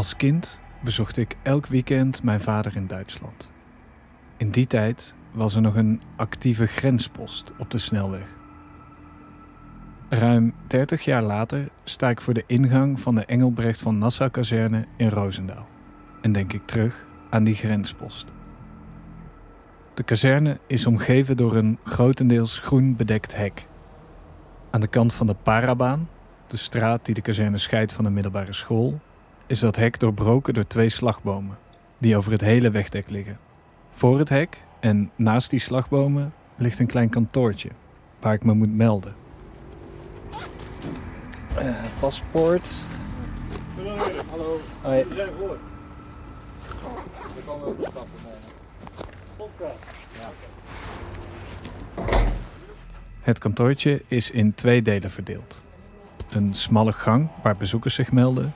Als kind bezocht ik elk weekend mijn vader in Duitsland. In die tijd was er nog een actieve grenspost op de snelweg. Ruim 30 jaar later sta ik voor de ingang van de Engelbrecht van Nassau-kazerne in Roosendaal en denk ik terug aan die grenspost. De kazerne is omgeven door een grotendeels groen bedekt hek. Aan de kant van de Parabaan, de straat die de kazerne scheidt van de middelbare school, is dat hek doorbroken door twee slagbomen die over het hele wegdek liggen. Voor het hek en naast die slagbomen ligt een klein kantoortje waar ik me moet melden. Uh, paspoort. Hallo, Hoi. we zijn voor. We komen ook stappen Podcast. Het kantoortje is in twee delen verdeeld. Een smalle gang waar bezoekers zich melden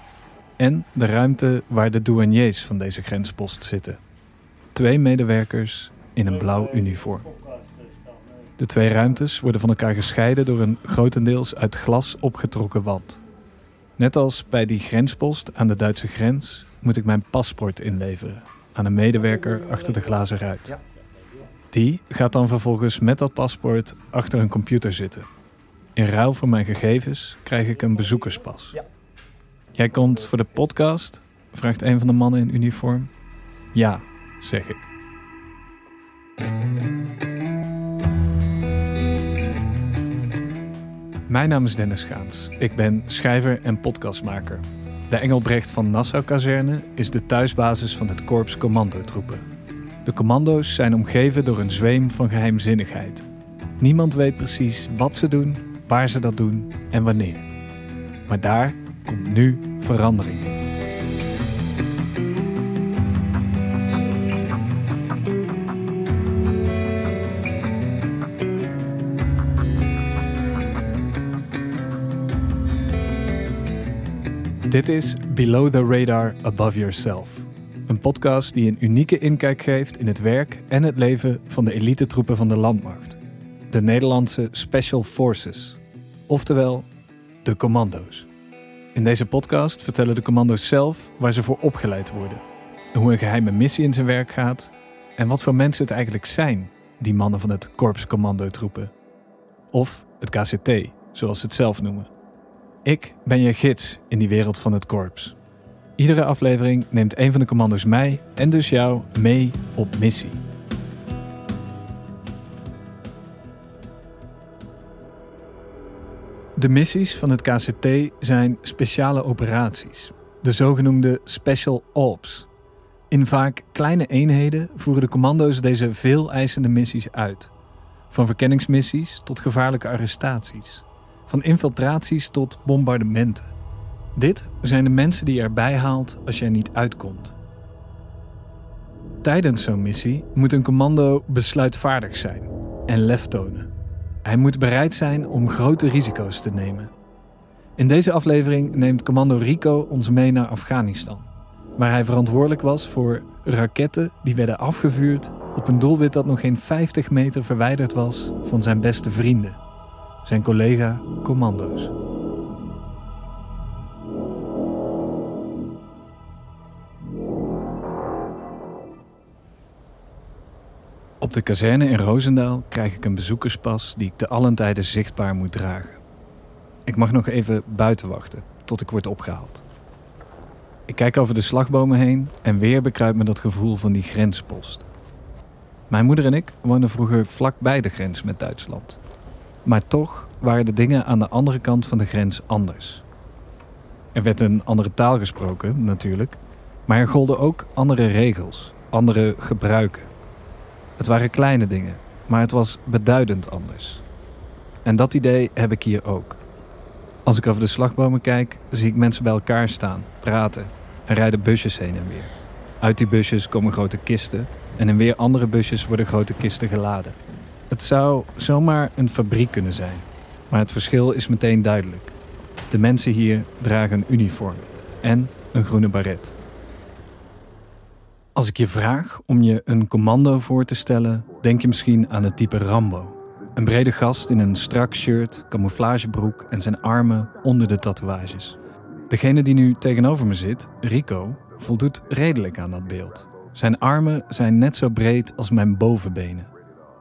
en de ruimte waar de douaniers van deze grenspost zitten. Twee medewerkers in een blauw uniform. De twee ruimtes worden van elkaar gescheiden door een grotendeels uit glas opgetrokken wand. Net als bij die grenspost aan de Duitse grens moet ik mijn paspoort inleveren aan een medewerker achter de glazen ruit. Die gaat dan vervolgens met dat paspoort achter een computer zitten. In ruil voor mijn gegevens krijg ik een bezoekerspas. Jij komt voor de podcast? vraagt een van de mannen in uniform. Ja, zeg ik. Mijn naam is Dennis Gaans. Ik ben schrijver en podcastmaker. De Engelbrecht van Nassau-kazerne is de thuisbasis van het korps commandotroepen. De commando's zijn omgeven door een zweem van geheimzinnigheid. Niemand weet precies wat ze doen, waar ze dat doen en wanneer. Maar daar komt nu verandering in. Dit is Below the Radar Above Yourself. Een podcast die een unieke inkijk geeft in het werk en het leven van de elitetroepen van de landmacht. De Nederlandse Special Forces. Oftewel, de commando's. In deze podcast vertellen de commando's zelf waar ze voor opgeleid worden. Hoe een geheime missie in zijn werk gaat. En wat voor mensen het eigenlijk zijn, die mannen van het Korps Commandotroepen. Of het KCT, zoals ze het zelf noemen. Ik ben je gids in die wereld van het korps. Iedere aflevering neemt een van de commando's mij en dus jou mee op missie. De missies van het KCT zijn speciale operaties, de zogenoemde Special Ops. In vaak kleine eenheden voeren de commando's deze veel eisende missies uit. Van verkenningsmissies tot gevaarlijke arrestaties. Van infiltraties tot bombardementen. Dit zijn de mensen die je erbij haalt als je er niet uitkomt. Tijdens zo'n missie moet een commando besluitvaardig zijn en lef tonen. Hij moet bereid zijn om grote risico's te nemen. In deze aflevering neemt commando Rico ons mee naar Afghanistan, waar hij verantwoordelijk was voor raketten die werden afgevuurd op een doelwit dat nog geen 50 meter verwijderd was van zijn beste vrienden, zijn collega commando's. De kazerne in Roosendaal krijg ik een bezoekerspas die ik te allen tijde zichtbaar moet dragen. Ik mag nog even buiten wachten tot ik word opgehaald. Ik kijk over de slagbomen heen en weer bekruipt me dat gevoel van die grenspost. Mijn moeder en ik woonden vroeger vlak bij de grens met Duitsland. Maar toch waren de dingen aan de andere kant van de grens anders. Er werd een andere taal gesproken, natuurlijk, maar er golden ook andere regels, andere gebruiken. Het waren kleine dingen, maar het was beduidend anders. En dat idee heb ik hier ook. Als ik over de slagbomen kijk, zie ik mensen bij elkaar staan, praten en rijden busjes heen en weer. Uit die busjes komen grote kisten en in weer andere busjes worden grote kisten geladen. Het zou zomaar een fabriek kunnen zijn, maar het verschil is meteen duidelijk. De mensen hier dragen een uniform en een groene baret. Als ik je vraag om je een commando voor te stellen, denk je misschien aan het type Rambo. Een brede gast in een strak shirt, camouflagebroek en zijn armen onder de tatoeages. Degene die nu tegenover me zit, Rico, voldoet redelijk aan dat beeld. Zijn armen zijn net zo breed als mijn bovenbenen.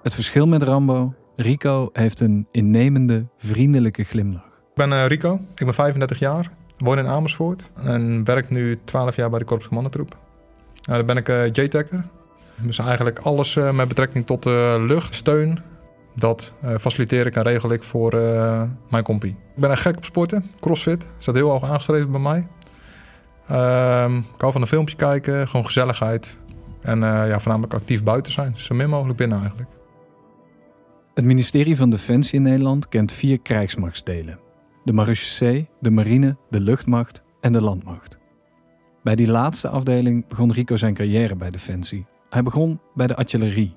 Het verschil met Rambo, Rico heeft een innemende, vriendelijke glimlach. Ik ben uh, Rico, ik ben 35 jaar, woon in Amersfoort en werk nu 12 jaar bij de Korps Commandotroep. Uh, dan ben ik uh, J-Tacker. Dus eigenlijk alles met betrekking tot lucht, steun, dat faciliteer ik en regel ik voor mijn compie. Ik ben echt gek op sporten, crossfit, staat heel hoog aangeschreven bij mij. Ehm, ik hou van een filmpje kijken, gewoon gezelligheid. En ja, voornamelijk actief buiten zijn, zo min mogelijk binnen eigenlijk. Het ministerie van Defensie in Nederland kent vier krijgsmachtsdelen. De marechaussee, de marine, de luchtmacht en de landmacht. Bij die laatste afdeling begon Rico zijn carrière bij Defensie. Hij begon bij de artillerie.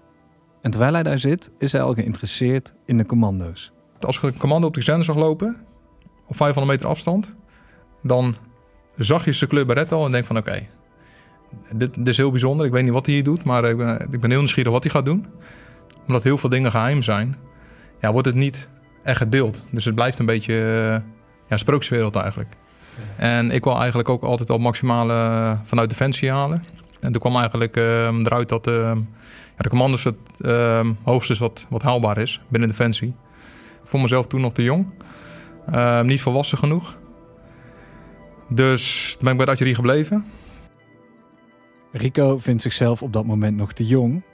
En terwijl hij daar zit, is hij al geïnteresseerd in de commando's. Als je een commando op de zender zag lopen, op 500 meter afstand, dan zag je zijn kleur beret al en denk van oké, dit, is heel bijzonder. Ik weet niet wat hij hier doet, maar ik ben, ik ben heel nieuwsgierig wat hij gaat doen omdat heel veel dingen geheim zijn, ja, wordt het niet echt gedeeld. Dus het blijft een beetje uh, ja, sprookjeswereld eigenlijk. En ik wil eigenlijk ook altijd al maximale uh, vanuit Defensie halen. En toen kwam eigenlijk uh, eruit dat ja, de commando's het ehm, hoogste is wat, wat haalbaar is binnen Defensie. Ik vond mezelf toen nog te jong. Ehm, niet volwassen genoeg. Dus toen ben ik bij de artillerie gebleven. Rico vindt zichzelf op dat moment nog te jong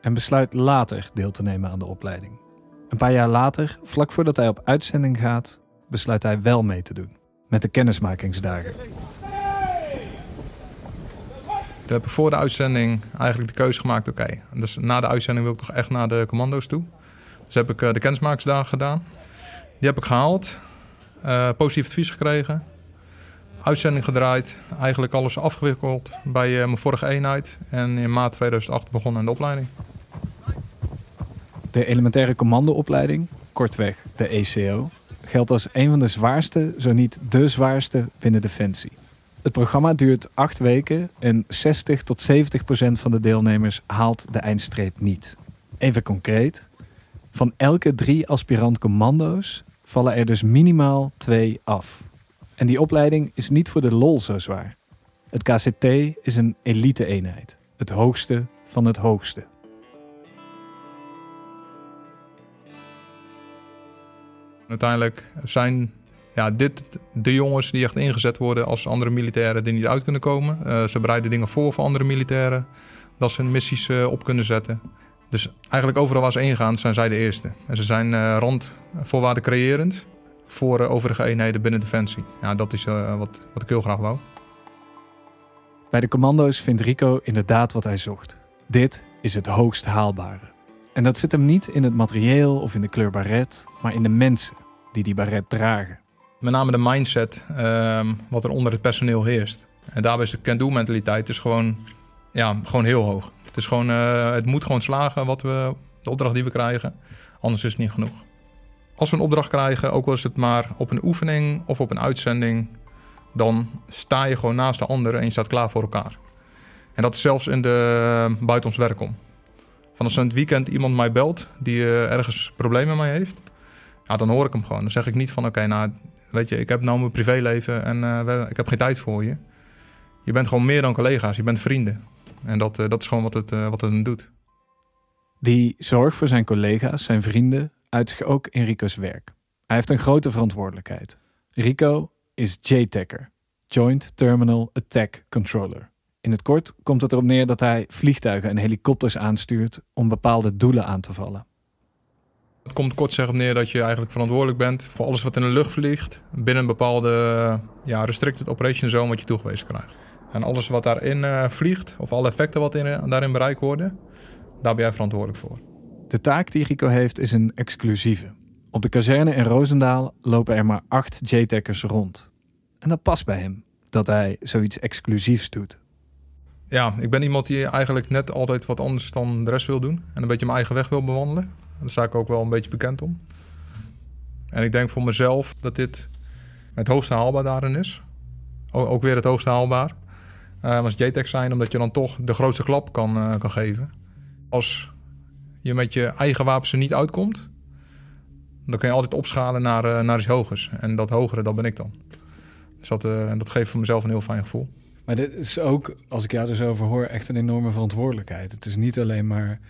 en besluit later deel te nemen aan de opleiding. Een paar jaar later, vlak voordat hij op uitzending gaat, besluit hij wel mee te doen met de kennismakingsdagen. Toen heb ik voor de uitzending eigenlijk de keuze gemaakt: oké, dus na de uitzending wil ik toch echt naar de commando's toe. Dus heb ik eh, de kennismakingsdagen gedaan. Die heb ik gehaald, uh, positief advies gekregen, uitzending gedraaid, eigenlijk alles afgewikkeld bij uh, mijn vorige eenheid. En in maart 2008 begonnen aan de opleiding. De elementaire commandoopleiding, kortweg de ECO, geldt als een van de zwaarste, zo niet de zwaarste binnen Defensie. Het programma duurt acht weken en 60 tot 70 procent van de deelnemers haalt de eindstreep niet. Even concreet, van elke drie aspirant commando's vallen er dus minimaal twee af. En die opleiding is niet voor de lol zo zwaar. Het KCT is een elite-eenheid, het hoogste van het hoogste. Uiteindelijk zijn ja, dit de jongens die echt ingezet worden als andere militairen die niet uit kunnen komen. Uh, ze bereiden dingen voor voor andere militairen. Dat ze missies uh, op kunnen zetten. Dus eigenlijk overal waar ze ingaan zijn zij de eerste. En ze zijn uh, randvoorwaarden creërend voor overige eenheden binnen Defensie. Ja, dat is wat, wat ik heel graag wou. Bij de commando's vindt Rico inderdaad wat hij zocht. Dit is het hoogst haalbare. En dat zit hem niet in het materieel of in de kleur baret, maar in de mensen die die baret dragen. Met name de mindset um, wat er onder het personeel heerst. En daarbij is de can-do mentaliteit dus gewoon, ja, gewoon heel hoog. Het, is gewoon, uh, het moet gewoon slagen wat we, de opdracht die we krijgen. Anders is het niet genoeg. Als we een opdracht krijgen, ook al is het maar op een oefening of op een uitzending, dan sta je gewoon naast de ander en je staat klaar voor elkaar. En dat is zelfs in de uh, buiten ons werk om. Van als in het weekend iemand mij belt die uh, ergens problemen mee heeft, ja, dan hoor ik hem gewoon. Dan zeg ik niet van oké, nou weet je, ik heb nou mijn privéleven en uh, ik heb geen tijd voor je. Je bent gewoon meer dan collega's, je bent vrienden. En dat, uh, dat is gewoon wat het, wat het doet. Die zorg voor zijn collega's, zijn vrienden, uit zich ook in Rico's werk. Hij heeft een grote verantwoordelijkheid. Rico is J-Tacker, Joint Terminal Attack Controller. In het kort komt het erop neer dat hij vliegtuigen en helikopters aanstuurt om bepaalde doelen aan te vallen. Het komt kort zeggen neer dat je eigenlijk verantwoordelijk bent voor alles wat in de lucht vliegt binnen een bepaalde ja, restricted operation zone wat je toegewezen krijgt. En alles wat daarin uh, vliegt, of alle effecten wat in, daarin bereikt worden, daar ben jij verantwoordelijk voor. De taak die Rico heeft is een exclusieve. Op de kazerne in Roosendaal lopen er maar acht J-tackers rond. En dat past bij hem, dat hij zoiets exclusiefs doet. Ja, ik ben iemand die eigenlijk net altijd wat anders dan de rest wil doen. En een beetje mijn eigen weg wil bewandelen. Daar sta ik ook wel een beetje bekend om. En ik denk voor mezelf dat dit het hoogste haalbaar daarin is. Ook weer het hoogste haalbaar. Uh, als JTEX zijn, omdat je dan toch de grootste klap kan, uh, kan geven. Als je met je eigen wapens er niet uitkomt, dan kun je altijd opschalen naar, uh, naar iets hogers. En dat hogere, dat ben ik dan. Dus dat, eh, dat geeft voor mezelf een heel fijn gevoel. Maar dit is ook, als ik jou dus over hoor, echt een enorme verantwoordelijkheid. Het is niet alleen maar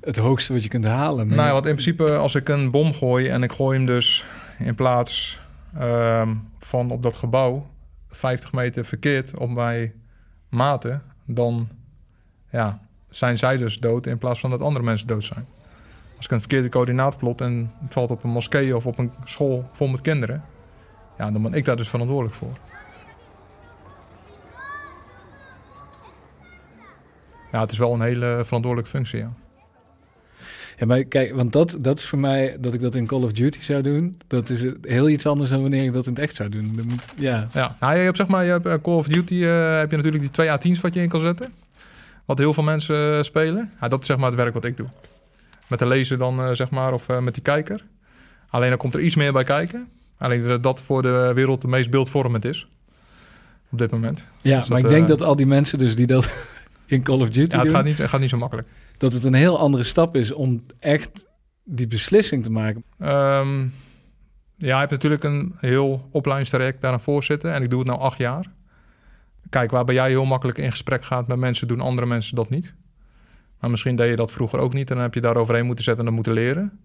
het hoogste wat je kunt halen. Maar Nou ja, want in principe als ik een bom gooi en ik gooi hem dus in plaats ehm, van op dat gebouw 50 meter verkeerd op mijn maten, dan ja, zijn zij dus dood in plaats van dat andere mensen dood zijn. Als ik een verkeerde coördinaat plot en het valt op een moskee of op een school vol met kinderen, ja, dan ben ik daar dus verantwoordelijk voor. Ja, het is wel een hele verantwoordelijke functie, ja. Ja, maar kijk, want dat, dat is voor mij dat ik dat in Call of Duty zou doen. Dat is heel iets anders dan wanneer ik dat in het echt zou doen. Moet- ja, Ja, nou, je hebt zeg maar, je hebt eh, Call of Duty eh, heb je natuurlijk die twee A10's wat je in kan zetten. Wat heel veel mensen eh, spelen. Ja, dat is zeg maar het werk wat ik doe. Met de laser dan, zeg maar, of met die kijker. Alleen dan komt er iets meer bij kijken. Alleen dat dat voor de wereld de meest beeldvormend is. Op dit moment. ja Dus maar dat, ik denk dat al die mensen dus die dat in Call of Duty Ja, het doen... gaat niet, het gaat niet zo makkelijk. Dat het een heel andere stap is om echt die beslissing te maken. Ehm, ja, je hebt natuurlijk een heel opleidingstraject daaraan voor zitten. En ik doe het nu acht jaar. Kijk, waarbij jij heel makkelijk in gesprek gaat met mensen, doen andere mensen dat niet. Maar misschien deed je dat vroeger ook niet. En dan heb je daar overheen moeten zetten en dat moeten leren.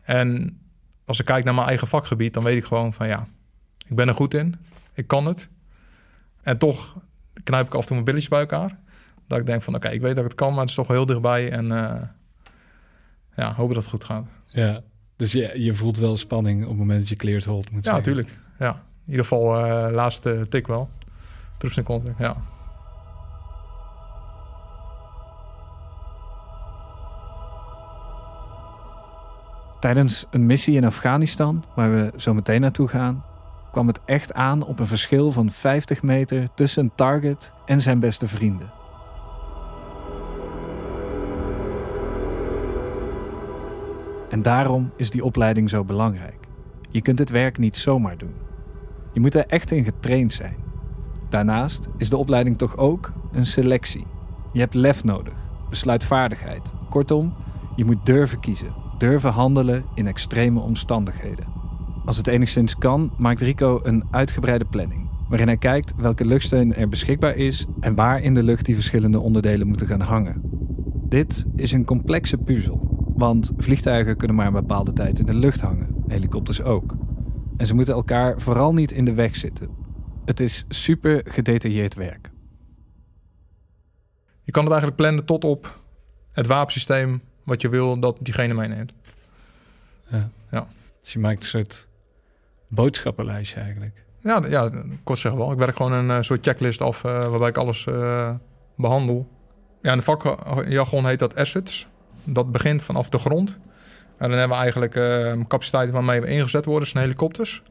En als ik kijk naar mijn eigen vakgebied, dan weet ik gewoon van ja, ik ben er goed in. Ik kan het. En toch knijp ik af en toe mijn billetjes bij elkaar. Dat ik denk van oké, ik weet dat ik het kan, maar het is toch wel heel dichtbij. En eh, ja, hopen dat het goed gaat. Ja. Dus je, je voelt wel spanning op het moment dat je cleared hold moet Ja, natuurlijk. Ja, in ieder geval eh laatste tik wel. Troops in contact, ja. Tijdens een missie in Afghanistan, waar we zo meteen naartoe gaan, kwam het echt aan op een verschil van 50 meter tussen een target en zijn beste vrienden. En daarom is die opleiding zo belangrijk. Je kunt het werk niet zomaar doen. Je moet er echt in getraind zijn. Daarnaast is de opleiding toch ook een selectie. Je hebt lef nodig, besluitvaardigheid. Kortom, je moet durven kiezen, durven handelen in extreme omstandigheden. Als het enigszins kan, maakt Rico een uitgebreide planning, waarin hij kijkt welke luchtsteun er beschikbaar is en waar in de lucht die verschillende onderdelen moeten gaan hangen. Dit is een complexe puzzel, want vliegtuigen kunnen maar een bepaalde tijd in de lucht hangen, helikopters ook. En ze moeten elkaar vooral niet in de weg zitten. Het is super gedetailleerd werk. Je kan het eigenlijk plannen tot op het wapensysteem wat je wil dat diegene meeneemt. Dus je maakt een soort boodschappenlijstje eigenlijk. Ja, ja kort zeggen wel. Ik werk gewoon een eh, soort checklist af eh, waarbij ik alles eh, behandel. Ja, in de vakjargon heet dat assets. Dat begint vanaf de grond. En dan hebben we eigenlijk eh, capaciteiten waarmee we ingezet worden, zijn helikopters.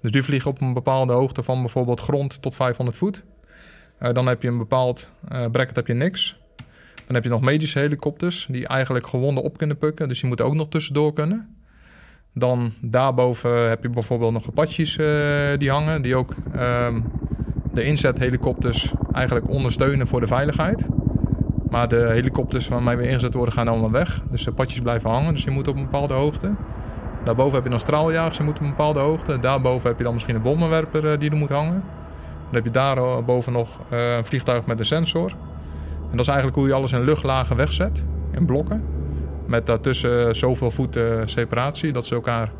Dus die vliegen op een bepaalde hoogte van bijvoorbeeld grond tot 500 voet. Eh, dan heb je een bepaald eh bracket, heb je niks. Dan heb je nog medische helikopters die eigenlijk gewonden op kunnen pukken. Dus die moeten ook nog tussendoor kunnen. Dan daarboven heb je bijvoorbeeld nog Apaches eh die hangen, die ook ehm, de inzethelikopters eigenlijk ondersteunen voor de veiligheid. Maar de helikopters waarmee we ingezet worden gaan allemaal weg. Dus de Apaches blijven hangen, dus die moeten op een bepaalde hoogte. Daarboven heb je dan straaljagers, die moeten op een bepaalde hoogte. Daarboven heb je dan misschien een bommenwerper eh, die er moet hangen. Dan heb je daarboven nog eh, een vliegtuig met een sensor. En dat is eigenlijk hoe je alles in luchtlagen wegzet, in blokken. Met daartussen zoveel voet eh, separatie, dat ze elkaar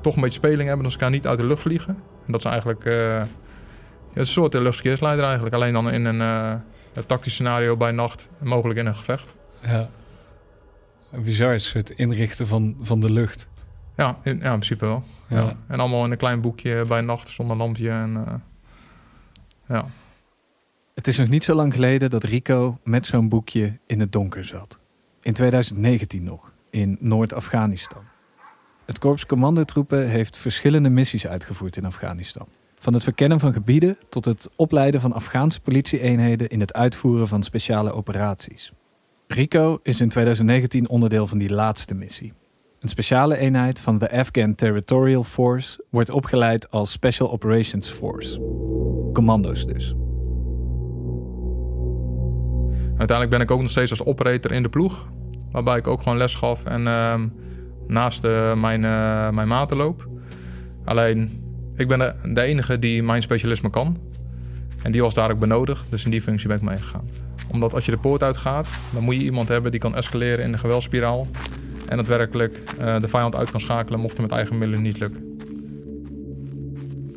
toch een beetje speling hebben, dat ze elkaar niet uit de lucht vliegen. En dat is eigenlijk eh, een soort eh, luchtverkeersleider eigenlijk, alleen dan in een, eh, een tactisch scenario bij nacht, en mogelijk in een gevecht. Ja. Bizar, een soort inrichten van, van de lucht. Ja, in, ja, in principe wel. Ja. Ja. En allemaal in een klein boekje bij nacht zonder lampje. En, eh, ja. Het is nog niet zo lang geleden dat Rico met zo'n boekje in het donker zat. In 2019 nog, in Noord-Afghanistan. Het Korps Commandotroepen heeft verschillende missies uitgevoerd in Afghanistan. Van het verkennen van gebieden tot het opleiden van Afghaanse politieeenheden in het uitvoeren van speciale operaties. Rico is in 2019 onderdeel van die laatste missie. Een speciale eenheid van de Afghan Territorial Force wordt opgeleid als Special Operations Force. Commando's dus. Uiteindelijk ben ik ook nog steeds als operator in de ploeg. Waarbij ik ook gewoon les gaf en ehm, naast eh, mijn, eh, mijn maten loop. Alleen, Ik ben de, enige die mijn specialisme kan. En die was daar ook benodigd, dus in die functie ben ik meegegaan. Omdat als je de poort uitgaat, dan moet je iemand hebben die kan escaleren in de geweldspiraal. En daadwerkelijk uh, de vijand uit kan schakelen mocht het met eigen middelen niet lukken.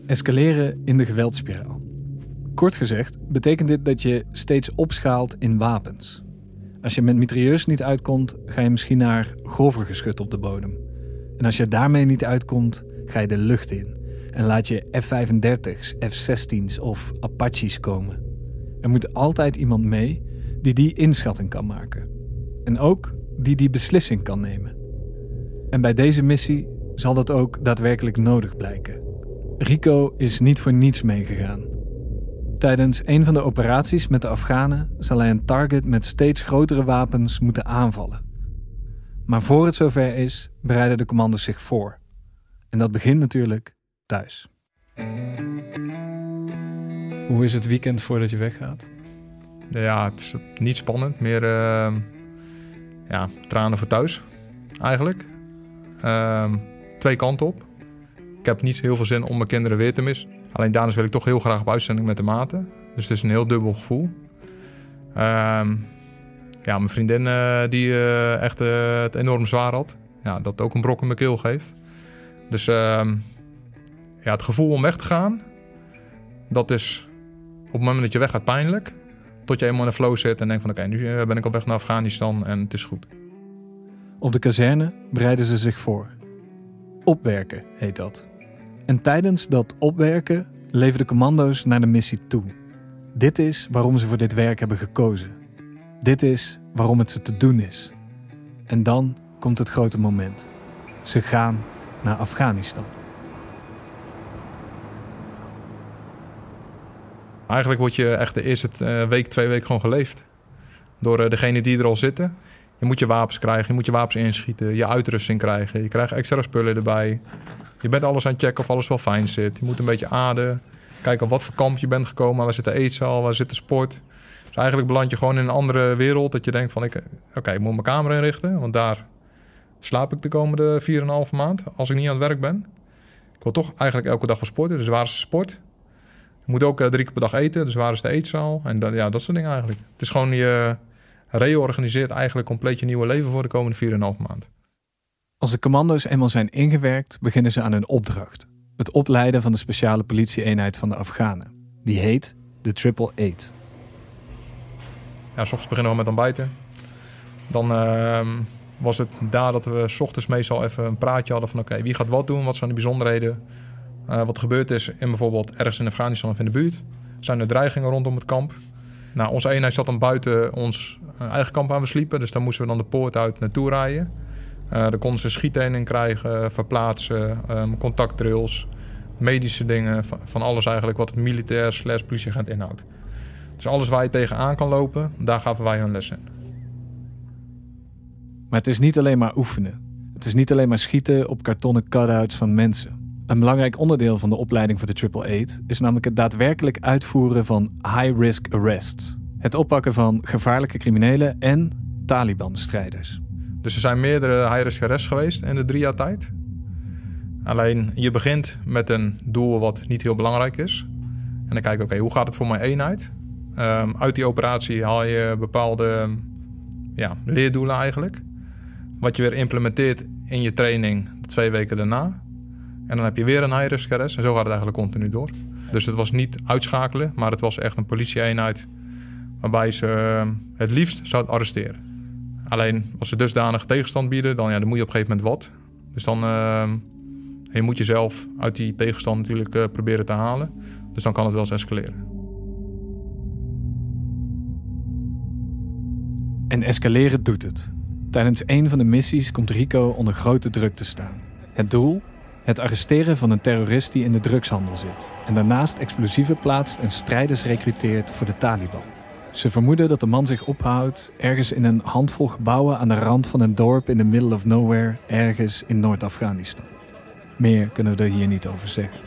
Escaleren in de geweldspiraal. Kort gezegd betekent dit dat je steeds opschaalt in wapens. Als je met mitrailleurs niet uitkomt, ga je misschien naar grover geschut op de bodem. En als je daarmee niet uitkomt, ga je de lucht in en laat je F-35's, F-16's of Apaches komen. Er moet altijd iemand mee die die inschatting kan maken. En ook die die beslissing kan nemen. En bij deze missie zal dat ook daadwerkelijk nodig blijken. Rico is niet voor niets meegegaan. Tijdens een van de operaties met de Afghanen zal hij een target met steeds grotere wapens moeten aanvallen. Maar voor het zover is, bereiden de commando's zich voor. En dat begint natuurlijk thuis. Hoe is het weekend voordat je weggaat? Ja, het is niet spannend. Meer uh, ja, tranen voor thuis, eigenlijk. Uh, twee kanten op. Ik heb niet heel veel zin om mijn kinderen weer te missen. Alleen daarnaast wil ik toch heel graag op uitzending met de maten. Dus het is een heel dubbel gevoel. Ehm, ja, mijn vriendin uh, die uh, echt uh, het enorm zwaar had. Ja, dat ook een brok in mijn keel geeft. Dus ehm, ja, het gevoel om weg te gaan, dat is op het moment dat je weggaat pijnlijk. Tot je eenmaal in de flow zit en denkt van oké, nu ben ik op weg naar Afghanistan en het is goed. Op de kazerne bereiden ze zich voor. Opwerken heet dat. En tijdens dat opwerken leven de commando's naar de missie toe. Dit is waarom ze voor dit werk hebben gekozen. Dit is waarom het ze te doen is. En dan komt het grote moment. Ze gaan naar Afghanistan. Eigenlijk word je echt de eerste eh, week, twee weken gewoon geleefd. Door uh, degene die er al zitten. Je moet je wapens krijgen, je moet je wapens inschieten, je uitrusting krijgen. Je krijgt extra spullen erbij. Je bent alles aan het checken of alles wel fijn zit. Je moet een beetje ademen. Kijken op wat voor kamp je bent gekomen. Waar zit de eetzaal, waar zit de sport. Dus eigenlijk beland je gewoon in een andere wereld. Dat je denkt van, ik, oké, ik moet mijn kamer inrichten. Want daar slaap ik de komende 4,5 maand. Als ik niet aan het werk ben. Ik wil toch eigenlijk elke dag van sporten. Dus waar is sport? Je moet ook eh, drie keer per dag eten. Dus waar is de eetzaal? En dat, ja, dat soort dingen eigenlijk. Het is gewoon je reorganiseert eigenlijk compleet je nieuwe leven voor de komende 4,5 maand. Als de commando's eenmaal zijn ingewerkt, beginnen ze aan hun opdracht. Het opleiden van de speciale politieeenheid van de Afghanen. Die heet de Triple Eight. Ja, s ochtends beginnen we met ontbijten. Dan uh, was het daar dat we s ochtends meestal even een praatje hadden van... oké, wie gaat wat doen? Wat zijn de bijzonderheden? Uh, wat gebeurd is in bijvoorbeeld ergens in Afghanistan of in de buurt? Zijn er dreigingen rondom het kamp? Nou, onze eenheid zat dan buiten ons eh, eigen kamp aan we sliepen. Dus daar moesten we dan de poort uit naartoe rijden. Uh, daar konden ze schiettraining krijgen, verplaatsen, um, contactdrills, medische dingen. Van, van, alles eigenlijk wat het militair slash politieagent inhoudt. Dus alles waar je tegenaan kan lopen, daar gaven wij hun les in. Maar het is niet alleen maar oefenen. Het is niet alleen maar schieten op kartonnen cutouts van mensen. Een belangrijk onderdeel van de opleiding voor de Triple Eight is namelijk het daadwerkelijk uitvoeren van high-risk arrests. Het oppakken van gevaarlijke criminelen en Taliban-strijders. Dus er zijn meerdere high-risk arrests geweest in de drie jaar tijd. Alleen je begint met een doel wat niet heel belangrijk is. En dan kijk je, oké, hoe gaat het voor mijn eenheid? Um, uit die operatie haal je bepaalde ja, leerdoelen eigenlijk. Wat je weer implementeert in je training twee weken daarna. En dan heb je weer een high-risk. En zo gaat het eigenlijk continu door. Dus het was niet uitschakelen, maar het was echt een politieeenheid... waarbij ze uh, het liefst zouden arresteren. Alleen als ze dusdanig tegenstand bieden, dan, ja, dan moet je op een gegeven moment wat. Dus dan je moet je zelf uit die tegenstand natuurlijk uh, proberen te halen. Dus dan kan het wel eens escaleren. En escaleren doet het. Tijdens een van de missies komt Rico onder grote druk te staan. Het doel? Het arresteren van een terrorist die in de drugshandel zit. En daarnaast explosieven plaatst en strijders recruteert voor de Taliban. Ze vermoeden dat de man zich ophoudt ergens in een handvol gebouwen aan de rand van een dorp in the middle of nowhere, ergens in Noord-Afghanistan. Meer kunnen we er hier niet over zeggen.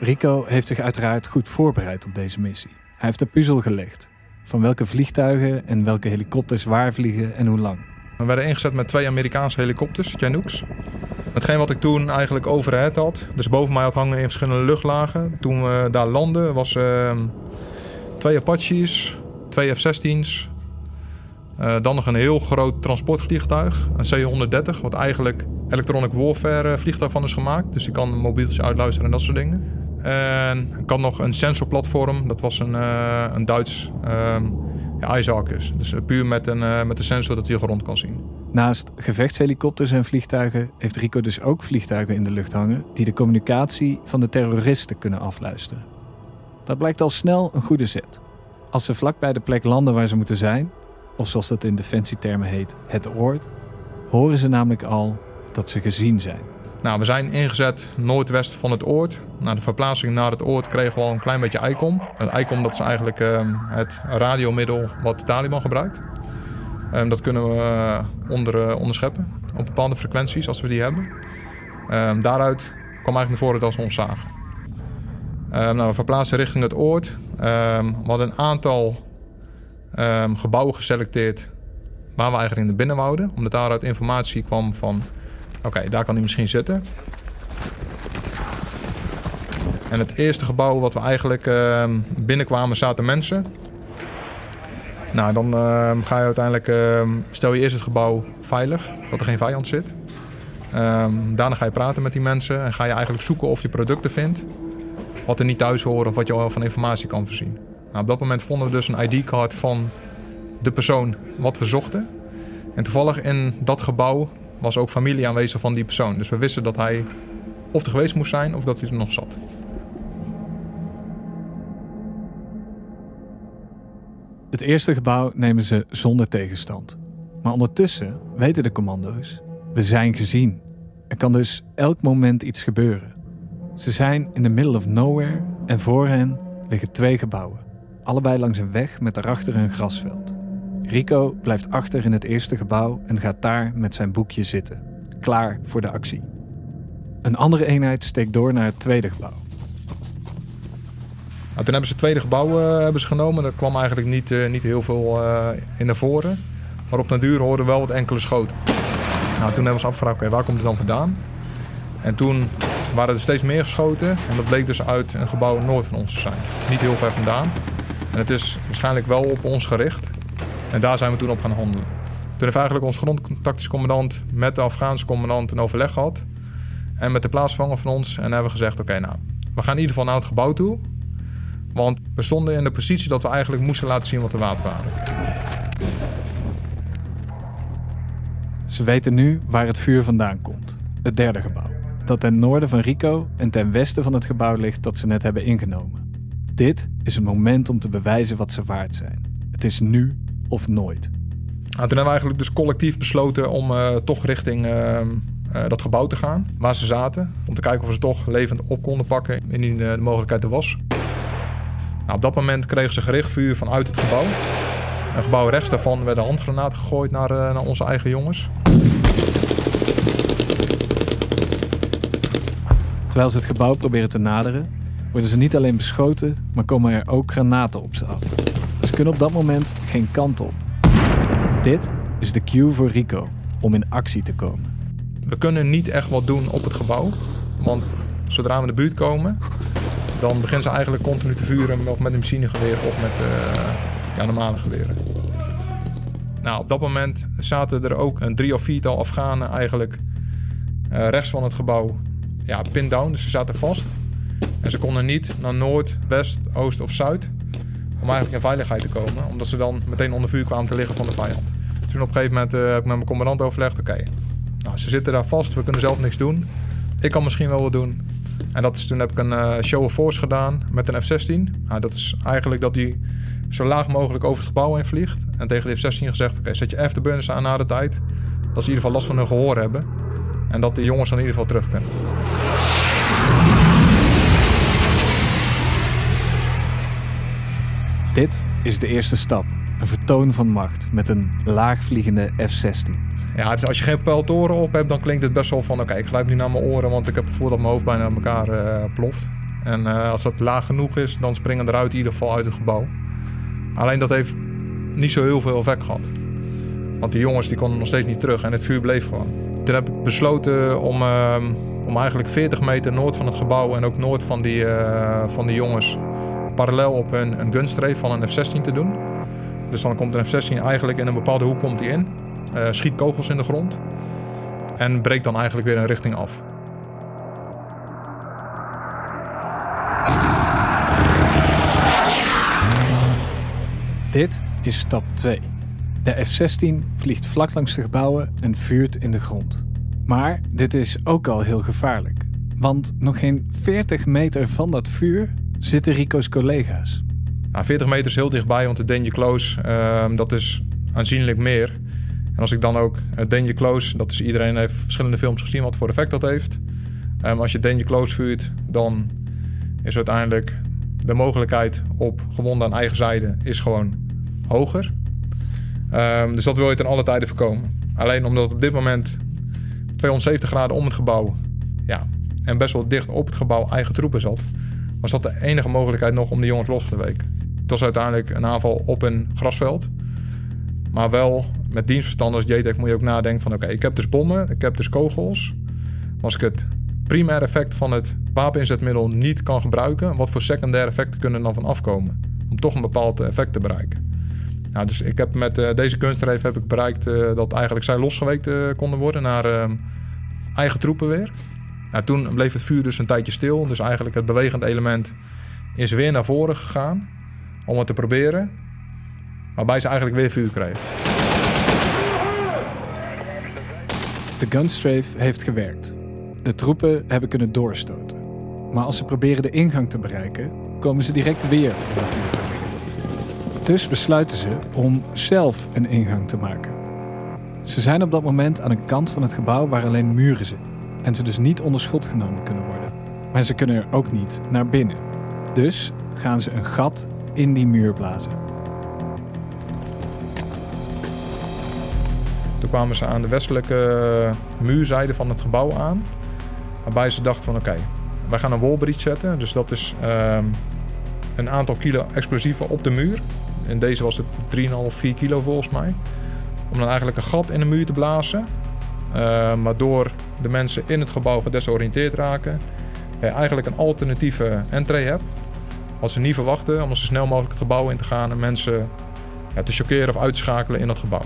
Rico heeft zich uiteraard goed voorbereid op deze missie. Hij heeft de puzzel gelegd. Van welke vliegtuigen en welke helikopters waar vliegen en hoe lang. We werden ingezet met twee Amerikaanse helikopters, Chinooks. Hetgeen wat ik toen eigenlijk overhead had, dus boven mij had hangen in verschillende luchtlagen. Toen we daar landden, was ehm, twee Apaches, twee F-16's. eh, dan nog een heel groot transportvliegtuig, een C-130, wat eigenlijk electronic warfare eh, vliegtuig van is gemaakt. Dus die kan mobieltjes uitluisteren en dat soort dingen. En ik had nog een sensorplatform, dat was een, eh, een Duits ehm ja, Dus eh, puur met een, eh, met een sensor dat hij rond kan zien. Naast gevechtshelikopters en vliegtuigen heeft Rico dus ook vliegtuigen in de lucht hangen die de communicatie van de terroristen kunnen afluisteren. Dat blijkt al snel een goede zet. Als ze vlak bij de plek landen waar ze moeten zijn, of zoals dat in defensietermen heet, het oord, horen ze namelijk al dat ze gezien zijn. Nou, we zijn ingezet noordwest van het oord. Na de verplaatsing naar het oord kregen we al een klein beetje ICOM. Het ICOM dat is eigenlijk ehm, het radiomiddel wat de Taliban gebruikt. Ehm, dat kunnen we eh, onder, eh, onderscheppen op bepaalde frequenties als we die hebben. Ehm, daaruit kwam eigenlijk naar voren dat ze ons zagen. Nou, we verplaatsen richting het oord. We hadden een aantal gebouwen geselecteerd waar we eigenlijk in de binnen wouden. Omdat daaruit informatie kwam van Oké, daar kan hij misschien zitten. En het eerste gebouw wat we eigenlijk ehm, binnenkwamen zaten mensen. Nou, dan ehm, ga je uiteindelijk, ehm, stel je eerst het gebouw veilig, dat er geen vijand zit. Daarna ga je praten met die mensen en ga je eigenlijk zoeken of je producten vindt. Wat er niet thuis horen of wat je al van informatie kan voorzien. Nou, op dat moment vonden we dus een ID-card van de persoon wat we zochten. En toevallig in dat gebouw was ook familie aanwezig van die persoon. Dus we wisten dat hij of er geweest moest zijn of dat hij er nog zat. Het eerste gebouw nemen ze zonder tegenstand. Maar ondertussen weten de commando's: we zijn gezien. Er kan dus elk moment iets gebeuren. Ze zijn in the middle of nowhere en voor hen liggen twee gebouwen. Allebei langs een weg met daarachter een grasveld. Rico blijft achter in het eerste gebouw en gaat daar met zijn boekje zitten, klaar voor de actie. Een andere eenheid steekt door naar het tweede gebouw. Nou, toen hebben ze het tweede gebouw eh, hebben ze genomen. Daar kwam eigenlijk niet, eh, niet heel veel eh, in naar voren. Maar op den duur hoorden we wel wat enkele schoten. Nou, toen hebben we ons afgevraagd, waar komt het dan vandaan? En toen waren er steeds meer geschoten. En dat bleek dus uit een gebouw noord van ons te zijn. Niet heel ver vandaan. En het is waarschijnlijk wel op ons gericht. En daar zijn we toen op gaan handelen. Toen heeft eigenlijk ons grondtactisch commandant met de Afghaanse commandant een overleg gehad. En met de plaatsvanger van ons. En hebben we gezegd, oké, nou, we gaan in ieder geval naar het gebouw toe. Want we stonden in de positie dat we eigenlijk moesten laten zien wat de water waren. Ze weten nu waar het vuur vandaan komt. Het derde gebouw. Dat ten noorden van Rico en ten westen van het gebouw ligt dat ze net hebben ingenomen. Dit is het moment om te bewijzen wat ze waard zijn. Het is nu of nooit. Nou, toen hebben we eigenlijk dus collectief besloten om eh, toch richting eh, eh, dat gebouw te gaan. Waar ze zaten. Om te kijken of we ze toch levend op konden pakken. Indien eh, de mogelijkheid er was. Nou, op dat moment kregen ze gericht vuur vanuit het gebouw. Een gebouw rechts daarvan werden handgranaten gegooid naar, naar onze eigen jongens. Terwijl ze het gebouw proberen te naderen, worden ze niet alleen beschoten, maar komen er ook granaten op ze af. Kunnen op dat moment geen kant op. Dit is de cue voor Rico om in actie te komen. We kunnen niet echt wat doen op het gebouw. Want zodra we in de buurt komen, dan beginnen ze eigenlijk continu te vuren. Of met een machinegeweer of met eh, ja, normale geweren. Nou, op dat moment zaten er ook een drie of viertal Afghanen eigenlijk eh, rechts van het gebouw ja, pin down. Dus ze zaten vast. En ze konden niet naar noord, west, oost of zuid. Om eigenlijk in veiligheid te komen. Omdat ze dan meteen onder vuur kwamen te liggen van de vijand. Toen op een gegeven moment eh, heb ik met mijn commandant overlegd. Oké, nou, ze zitten daar vast. We kunnen zelf niks doen. Ik kan misschien wel wat doen. En dat is, toen heb ik een eh, show of force gedaan met een F-16. Nou, dat is eigenlijk dat die zo laag mogelijk over het gebouw heen vliegt. En tegen de F-16 gezegd, oké, zet je afterburners aan na de tijd. Dat ze in ieder geval last van hun gehoor hebben. En dat de jongens dan in ieder geval terug kunnen. Dit is de eerste stap. Een vertoon van macht met een laagvliegende F-16. Ja, als je geen pijltoren op hebt, dan klinkt het best wel van... oké, ik grijp nu naar mijn oren, want ik heb het gevoel dat mijn hoofd bijna aan elkaar eh, ploft. En eh, als dat laag genoeg is, dan springen eruit in ieder geval uit het gebouw. Alleen dat heeft niet zo heel veel effect gehad. Want die jongens die konden nog steeds niet terug en het vuur bleef gewoon. Toen heb ik besloten om, ehm, om eigenlijk 40 meter noord van het gebouw en ook noord van die, eh, van die jongens parallel op een, een gunstreef van een F-16 te doen. Dus dan komt een F-16 eigenlijk in een bepaalde hoek komt die in, eh, schiet kogels in de grond en breekt dan eigenlijk weer een richting af. Dit is stap 2. De F-16 vliegt vlak langs de gebouwen en vuurt in de grond. Maar dit is ook al heel gevaarlijk. Want nog geen 40 meter van dat vuur zitten Rico's collega's. Nou, 40 meter is heel dichtbij, want de danger close, ehm, dat is aanzienlijk meer. En als ik dan ook het danger close, dat is iedereen heeft verschillende films gezien wat voor effect dat heeft. Ehm, als je danger close vuurt, dan is uiteindelijk de mogelijkheid op gewonden aan eigen zijde is gewoon hoger. Ehm, dus dat wil je ten alle tijde voorkomen. Alleen omdat op dit moment 270 graden om het gebouw ja, en best wel dicht op het gebouw eigen troepen zat, was dat de enige mogelijkheid nog om de jongens los te weken. Het was uiteindelijk een aanval op een grasveld. Maar wel met dienstverstand als JTEC moet je ook nadenken van oké, ik heb dus bommen, ik heb dus kogels. Als ik het primaire effect van het wapeninzetmiddel niet kan gebruiken, wat voor secundaire effecten kunnen er dan van afkomen? Om toch een bepaald effect te bereiken. Nou, dus ik heb met uh, deze kunstreef heb ik bereikt uh, dat eigenlijk zij losgeweekt konden worden naar eigen troepen weer. Nou, toen bleef het vuur dus een tijdje stil. Dus eigenlijk het bewegend element is weer naar voren gegaan om het te proberen. Waarbij ze eigenlijk weer vuur kregen. De gunstrafe heeft gewerkt. De troepen hebben kunnen doorstoten. Maar als ze proberen de ingang te bereiken, komen ze direct weer onder vuur. Dus besluiten ze om zelf een ingang te maken. Ze zijn op dat moment aan een kant van het gebouw waar alleen muren zitten. En ze dus niet onder schot genomen kunnen worden. Maar ze kunnen er ook niet naar binnen. Dus gaan ze een gat in die muur blazen. Toen kwamen ze aan de westelijke muurzijde van het gebouw aan. Waarbij ze dachten van oké, wij gaan een wallbreach zetten. Dus dat is um, een aantal kilo explosieven op de muur. In deze was het 3,5, 4 kilo volgens mij. Om dan eigenlijk een gat in de muur te blazen. Uh, waardoor de mensen in het gebouw gedesoriënteerd raken. Je eigenlijk een alternatieve entree hebt. Wat ze niet verwachten, om zo snel mogelijk het gebouw in te gaan en mensen ja, te chockeren of uitschakelen in dat gebouw.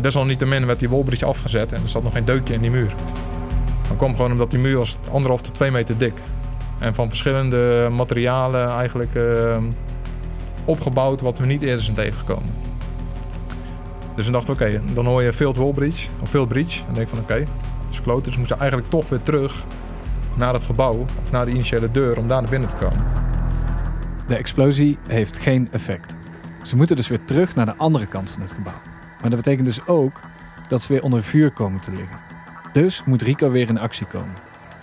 Desalniettemin werd die wolbridge afgezet en er zat nog geen deukje in die muur. Dat kwam gewoon omdat die muur was anderhalf tot twee meter dik. En van verschillende materialen eigenlijk uh, opgebouwd wat we niet eerder zijn tegengekomen. Dus dan dachten we, oké, dan hoor je Field Wall Bridge, of Field Bridge. En denk van, oké, okay, is kloot. Dus we moeten eigenlijk toch weer terug naar het gebouw, of naar de initiële deur, om daar naar binnen te komen. De explosie heeft geen effect. Ze moeten dus weer terug naar de andere kant van het gebouw. Maar dat betekent dus ook dat ze weer onder vuur komen te liggen. Dus moet Rico weer in actie komen.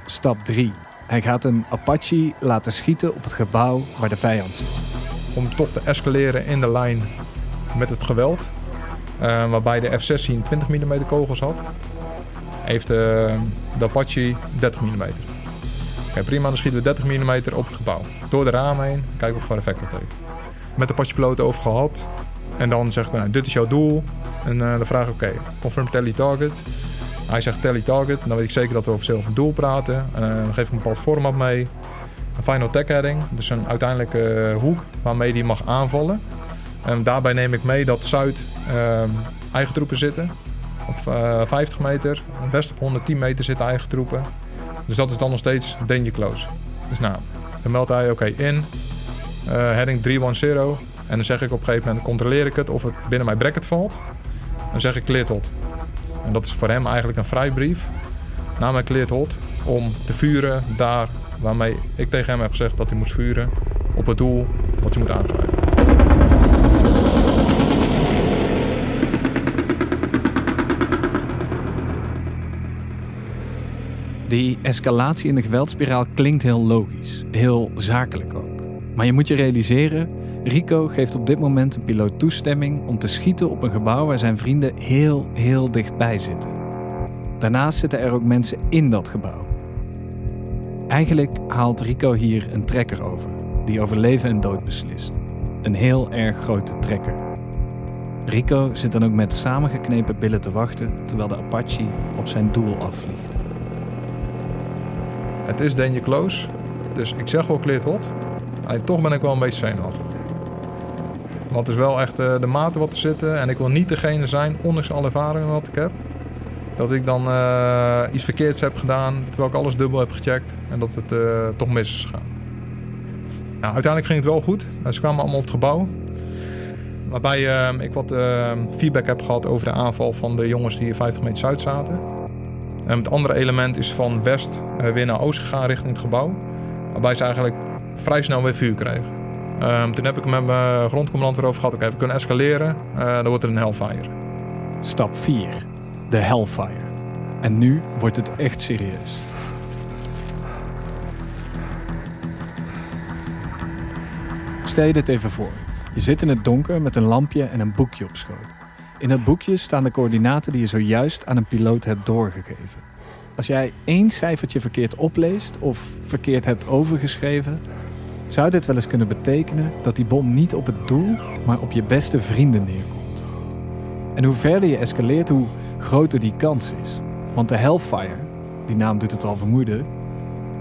Stap 3. Hij gaat een Apache laten schieten op het gebouw waar de vijand zit. Om toch te escaleren in de lijn met het geweld. Uh, waarbij de F-16 20 mm kogels had. Heeft uh, de Apache 30 mm. Oké, prima, dan schieten we 30 mm op het gebouw. Door de ramen heen, kijken of voor effect dat heeft. Met de Apache-piloten over gehad. En dan zeggen we, nou, dit is jouw doel. En uh, dan vraag ik, oké, confirm tally target. Hij zegt tally target. Dan weet ik zeker dat we over een doel praten. En dan geef ik een bepaald format mee. Een final tech heading. Dus een uiteindelijke uh, hoek waarmee die mag aanvallen. En daarbij neem ik mee dat Zuid uh, eigen troepen zitten. Op 50 meter. West op 110 meter zitten eigen troepen. Dus dat is dan nog steeds danger close. Dus nou, dan meldt hij oké in. heading 310. En dan zeg ik op een gegeven moment, controleer ik het of het binnen mijn bracket valt. Dan zeg ik cleared hot. En dat is voor hem eigenlijk een vrijbrief. Na mijn cleared hot om te vuren daar waarmee ik tegen hem heb gezegd dat hij moest vuren. Op het doel wat hij moet aangrijpen. Die escalatie in de geweldspiraal klinkt heel logisch, heel zakelijk ook. Maar je moet je realiseren, Rico geeft op dit moment een piloot toestemming om te schieten op een gebouw waar zijn vrienden heel, heel dichtbij zitten. Daarnaast zitten er ook mensen in dat gebouw. Eigenlijk haalt Rico hier een trekker over, die over leven en dood beslist. Een heel erg grote trekker. Rico zit dan ook met samengeknepen billen te wachten terwijl de Apache op zijn doel afvliegt. Het is danger close, dus ik zeg wel cleared hot. En toch ben ik wel een beetje zenuwachtig. Want het is wel echt eh, de mate wat te zitten. En ik wil niet degene zijn, ondanks alle ervaringen wat ik heb. Dat ik dan eh, iets verkeerds heb gedaan, terwijl ik alles dubbel heb gecheckt. En dat het eh, toch mis is gegaan. Nou, uiteindelijk ging het wel goed. Ze kwamen allemaal op het gebouw. Waarbij ik wat feedback heb gehad over de aanval van de jongens die 50 meter zuid zaten. En het andere element is van west weer naar oost gegaan richting het gebouw. Waarbij ze eigenlijk vrij snel weer vuur kregen. Um, toen heb ik met mijn grondcommandant erover gehad. Oké, we kunnen escaleren. Uh, dan wordt er een Hellfire. Stap 4. De Hellfire. En nu wordt het echt serieus. Stel je dit even voor. Je zit in het donker met een lampje en een boekje op schoot. In dat boekje staan de coördinaten die je zojuist aan een piloot hebt doorgegeven. Als jij één cijfertje verkeerd opleest of verkeerd hebt overgeschreven, zou dit wel eens kunnen betekenen dat die bom niet op het doel, maar op je beste vrienden neerkomt. En hoe verder je escaleert, hoe groter die kans is. Want de Hellfire, die naam doet het al vermoeden,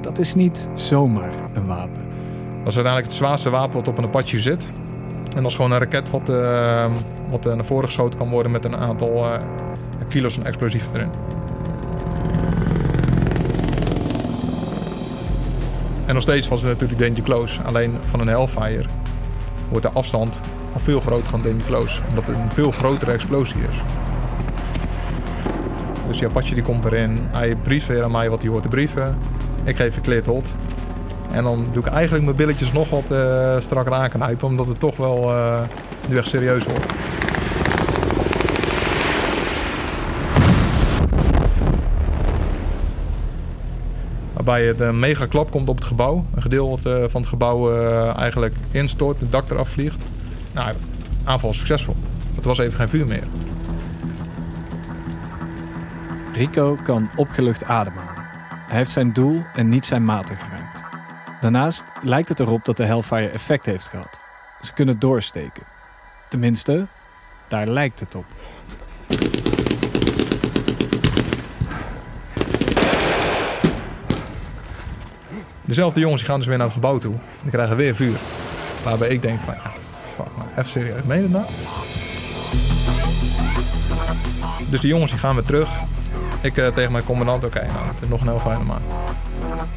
dat is niet zomaar een wapen. Dat is uiteindelijk het zwaarste wapen wat op een Apache zit. En dat is gewoon een raket wat, uh, wat naar voren geschoten kan worden met een aantal uh, kilo's aan explosieven erin. En nog steeds was het natuurlijk Danger Close. Alleen van een Hellfire wordt de afstand al veel groter van Danger Close. Omdat het een veel grotere explosie is. Dus die Apache die komt erin. Hij brieft weer aan mij wat hij hoort te brieven. Ik geef een clear hot. En dan doe ik eigenlijk mijn billetjes nog wat uh, strakker aanknijpen. Omdat het toch wel uh, nu serieus wordt. Waarbij het een mega klap komt op het gebouw. Een gedeelte van het gebouw eigenlijk instort, het dak eraf vliegt. Nou, aanval succesvol. Het was even geen vuur meer. Rico kan opgelucht ademhalen. Hij heeft zijn doel en niet zijn maten geraakt. Daarnaast lijkt het erop dat de Hellfire effect heeft gehad. Ze kunnen doorsteken. Tenminste, daar lijkt het op. Dezelfde jongens gaan dus weer naar het gebouw toe. Die krijgen weer vuur. Waarbij ik denk van, ja, fuck maar, even serieus, meen je het nou? Dus die jongens die gaan weer terug. Ik uh, tegen mijn commandant, oké, okay, nou, het is nog een heel fijne maand.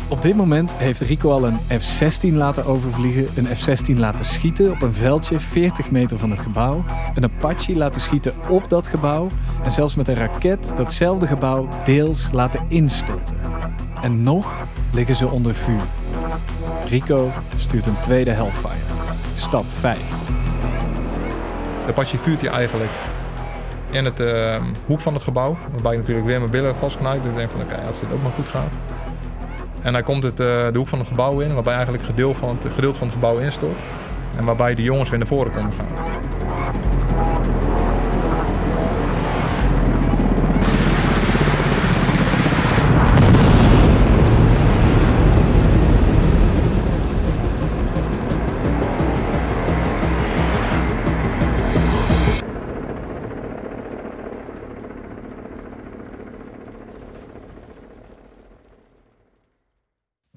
Op dit moment heeft Rico al een F-16 laten overvliegen, een F-16 laten schieten op een veldje 40 meter van het gebouw, een Apache laten schieten op dat gebouw en zelfs met een raket datzelfde gebouw deels laten instorten. En nog liggen ze onder vuur. Rico stuurt een tweede Hellfire. Stap 5. De Apache vuurt hij eigenlijk in het uh, hoek van het gebouw. Waarbij je natuurlijk weer mijn billen vastknijpt. Dus ik denk van oké, okay, als dit ook maar goed gaat. En hij komt het, uh, de hoek van het gebouw in. Waarbij eigenlijk gedeelte van het, gedeelte van het gebouw instort. En waarbij de jongens weer naar voren konden gaan.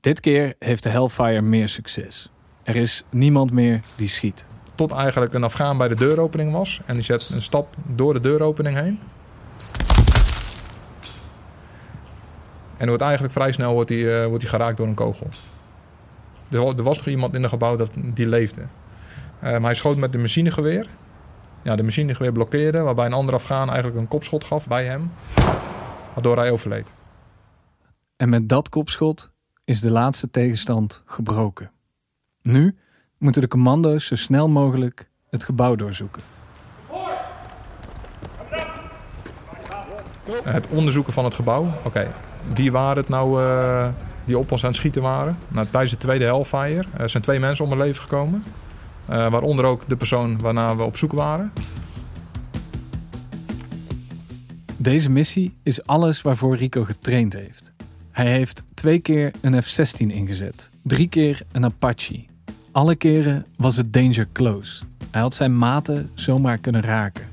Dit keer heeft de Hellfire meer succes. Er is niemand meer die schiet. Tot eigenlijk een Afghaan bij de deuropening was. En die zet een stap door de deuropening heen. En wordt eigenlijk vrij snel wordt hij, uh, wordt hij geraakt door een kogel. Er, er was nog iemand in het gebouw dat, die leefde. Uh, maar hij schoot met de machinegeweer. Ja, de machinegeweer blokkeerde, waarbij een andere Afghaan eigenlijk een kopschot gaf bij hem. Waardoor hij overleed. En met dat kopschot is de laatste tegenstand gebroken. Nu moeten de commando's zo snel mogelijk het gebouw doorzoeken. Het onderzoeken van het gebouw. Oké, wie waren het nou uh, die op ons aan het schieten waren? Nou, tijdens de tweede Hellfire uh, zijn twee mensen om het leven gekomen. Uh, waaronder ook de persoon waarna we op zoek waren. Deze missie is alles waarvoor Rico getraind heeft. Hij heeft twee keer een F-16 ingezet, drie keer een Apache. Alle keren was het danger close. Hij had zijn maten zomaar kunnen raken.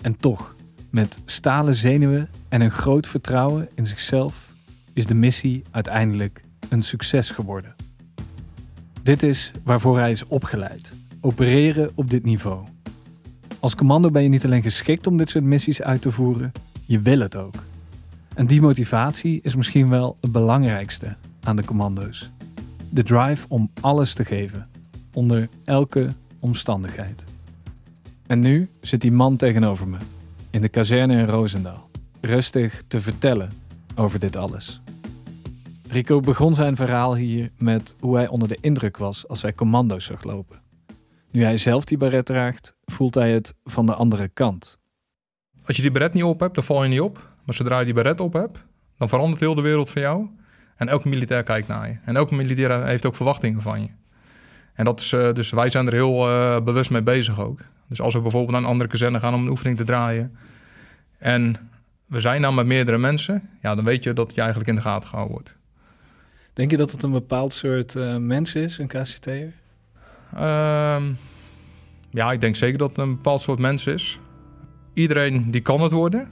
En toch, met stalen zenuwen en een groot vertrouwen in zichzelf, is de missie uiteindelijk een succes geworden. Dit is waarvoor hij is opgeleid: opereren op dit niveau. Als commando ben je niet alleen geschikt om dit soort missies uit te voeren, je wil het ook. En die motivatie is misschien wel het belangrijkste aan de commando's. De drive om alles te geven, onder elke omstandigheid. En nu zit die man tegenover me, in de kazerne in Roosendaal, rustig te vertellen over dit alles. Rico begon zijn verhaal hier met hoe hij onder de indruk was als hij commando's zag lopen. Nu hij zelf die beret draagt, voelt hij het van de andere kant. Als je die beret niet op hebt, dan val je niet op. Maar zodra je die beret op hebt, dan verandert heel de wereld van jou. En elke militair kijkt naar je. En elke militair heeft ook verwachtingen van je. En dat is, uh, dus wij zijn er heel uh, bewust mee bezig ook. Dus als we bijvoorbeeld naar een andere kazerne gaan om een oefening te draaien. En we zijn dan met meerdere mensen. Ja, dan weet je dat je eigenlijk in de gaten gehouden wordt. Denk je dat het een bepaald soort uh, mens is, een KCT'er? Um, ja, ik denk zeker dat het een bepaald soort mens is. Iedereen die kan het worden.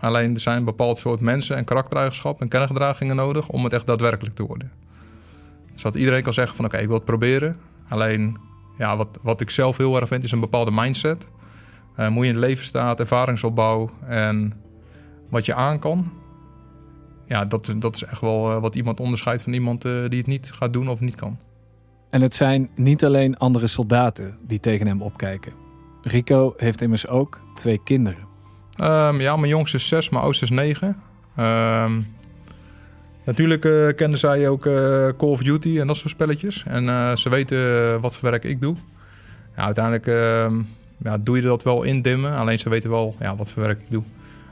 Alleen er zijn een bepaald soort mensen en karaktereigenschappen en kerngedragingen nodig om het echt daadwerkelijk te worden. Dus dat iedereen kan zeggen van oké, ik wil het proberen. Alleen ja, wat, wat ik zelf heel erg vind is een bepaalde mindset. Uh, je in het leven staat, ervaringsopbouw en wat je aan kan. Ja, dat, dat is echt wel uh, wat iemand onderscheidt van iemand uh, die het niet gaat doen of niet kan. En het zijn niet alleen andere soldaten die tegen hem opkijken. Rico heeft immers ook twee kinderen. Um, ja, mijn jongste is zes, mijn oudste is negen. Um, natuurlijk uh, kenden zij ook uh, Call of Duty en dat soort spelletjes. En uh, ze weten wat voor werk ik doe. Uiteindelijk uh, ja, doe je dat wel indimmen. Alleen ze weten wel ja, wat voor werk ik doe.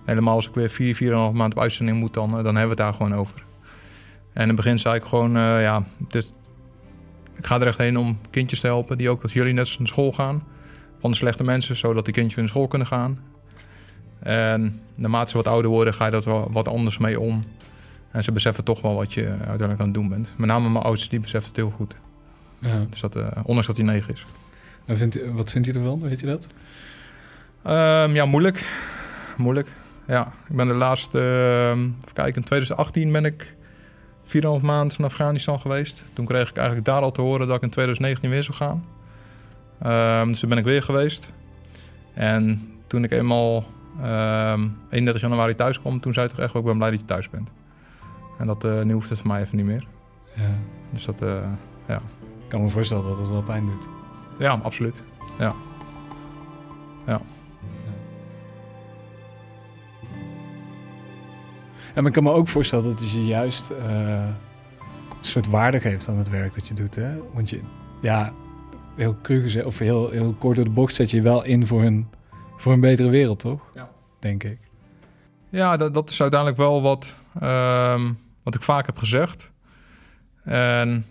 Helemaal als ik weer vier, vier en een half maand op uitzending moet, dan, dan hebben we het daar gewoon over. En in het begin zei ik gewoon, ja, ik ga er echt heen om kindjes te helpen die ook als jullie net naar school gaan. Van de slechte mensen, zodat die kindjes weer naar school kunnen gaan. En naarmate ze wat ouder worden, ga je dat wel wat anders mee om. En ze beseffen toch wel wat je uiteindelijk aan het doen bent. Met name mijn ouders, die beseffen het heel goed. Ja. Dus dat, uh, ondanks dat hij negen is. En vindt, wat vindt hij ervan, weet je dat? Um, ja, moeilijk. Moeilijk, ja. Ik ben de laatste, uh, even kijken, in 2018 ben ik 4,5 maand in Afghanistan geweest. Toen kreeg ik eigenlijk daar al te horen dat ik in 2019 weer zou gaan. Um, dus toen ben ik weer geweest. En toen ik eenmaal um, 31 januari thuis kwam, toen zei ik toch echt wel, ik ben blij dat je thuis bent. En dat, uh, nu hoeft het voor mij even niet meer. Ja. Dus dat, uh, ja. Ik kan me voorstellen dat het wel pijn doet. Ja, absoluut. Ja. Ja. En ik kan me ook voorstellen dat het je juist uh, een soort waarde geeft aan het werk dat je doet. Hè? Want je, ja, heel cru gezegd, of heel, heel kort door de bocht zet je wel in voor een, voor een betere wereld, toch? Denk ik. Ja, dat, dat is uiteindelijk wel wat, um, wat ik vaak heb gezegd. En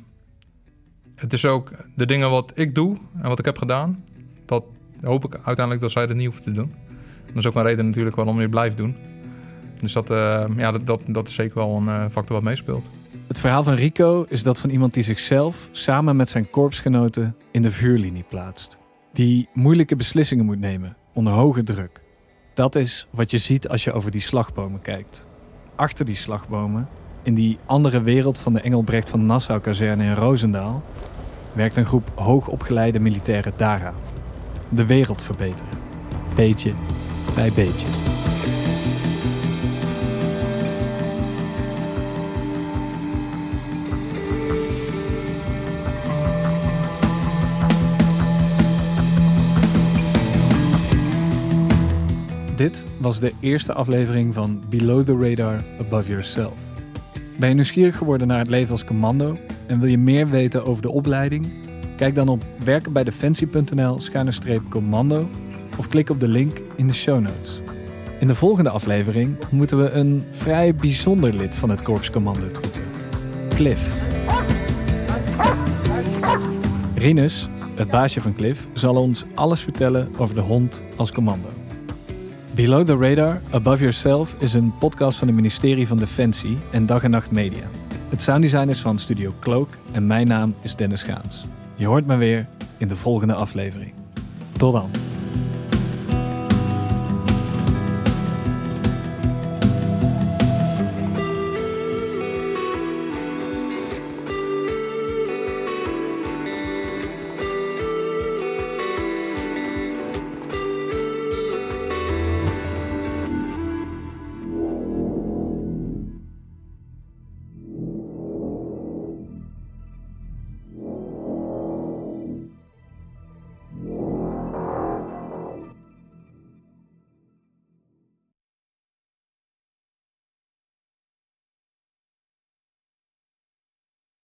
het is ook de dingen wat ik doe en wat ik heb gedaan. Dat hoop ik uiteindelijk dat zij dat niet hoeven te doen. Dat is ook een reden natuurlijk waarom je blijft doen. Dus dat, uh, ja, dat, dat, is zeker wel een uh, factor wat meespeelt. Het verhaal van Rico is dat van iemand die zichzelf samen met zijn korpsgenoten in de vuurlinie plaatst. Die moeilijke beslissingen moet nemen onder hoge druk. Dat is wat je ziet als je over die slagbomen kijkt. Achter die slagbomen, in die andere wereld van de Engelbrecht van Nassau-kazerne in Roosendaal, werkt een groep hoogopgeleide militairen daaraan. De wereld verbeteren. Beetje bij beetje. Dit was de eerste aflevering van Below the Radar Above Yourself. Ben je nieuwsgierig geworden naar het leven als commando en wil je meer weten over de opleiding? Kijk dan op werkenbijdefensie.nl commando of klik op de link in de show notes. In de volgende aflevering moeten we een vrij bijzonder lid van het Korps Commando troepen. Cliff. Rinus, het baasje van Cliff, zal ons alles vertellen over de hond als commando. Below the Radar, Above Yourself is een podcast van het ministerie van Defensie en Dag en Nacht Media. Het sounddesign is van Studio Cloak en mijn naam is Dennis Gaans. Je hoort me weer in de volgende aflevering. Tot dan.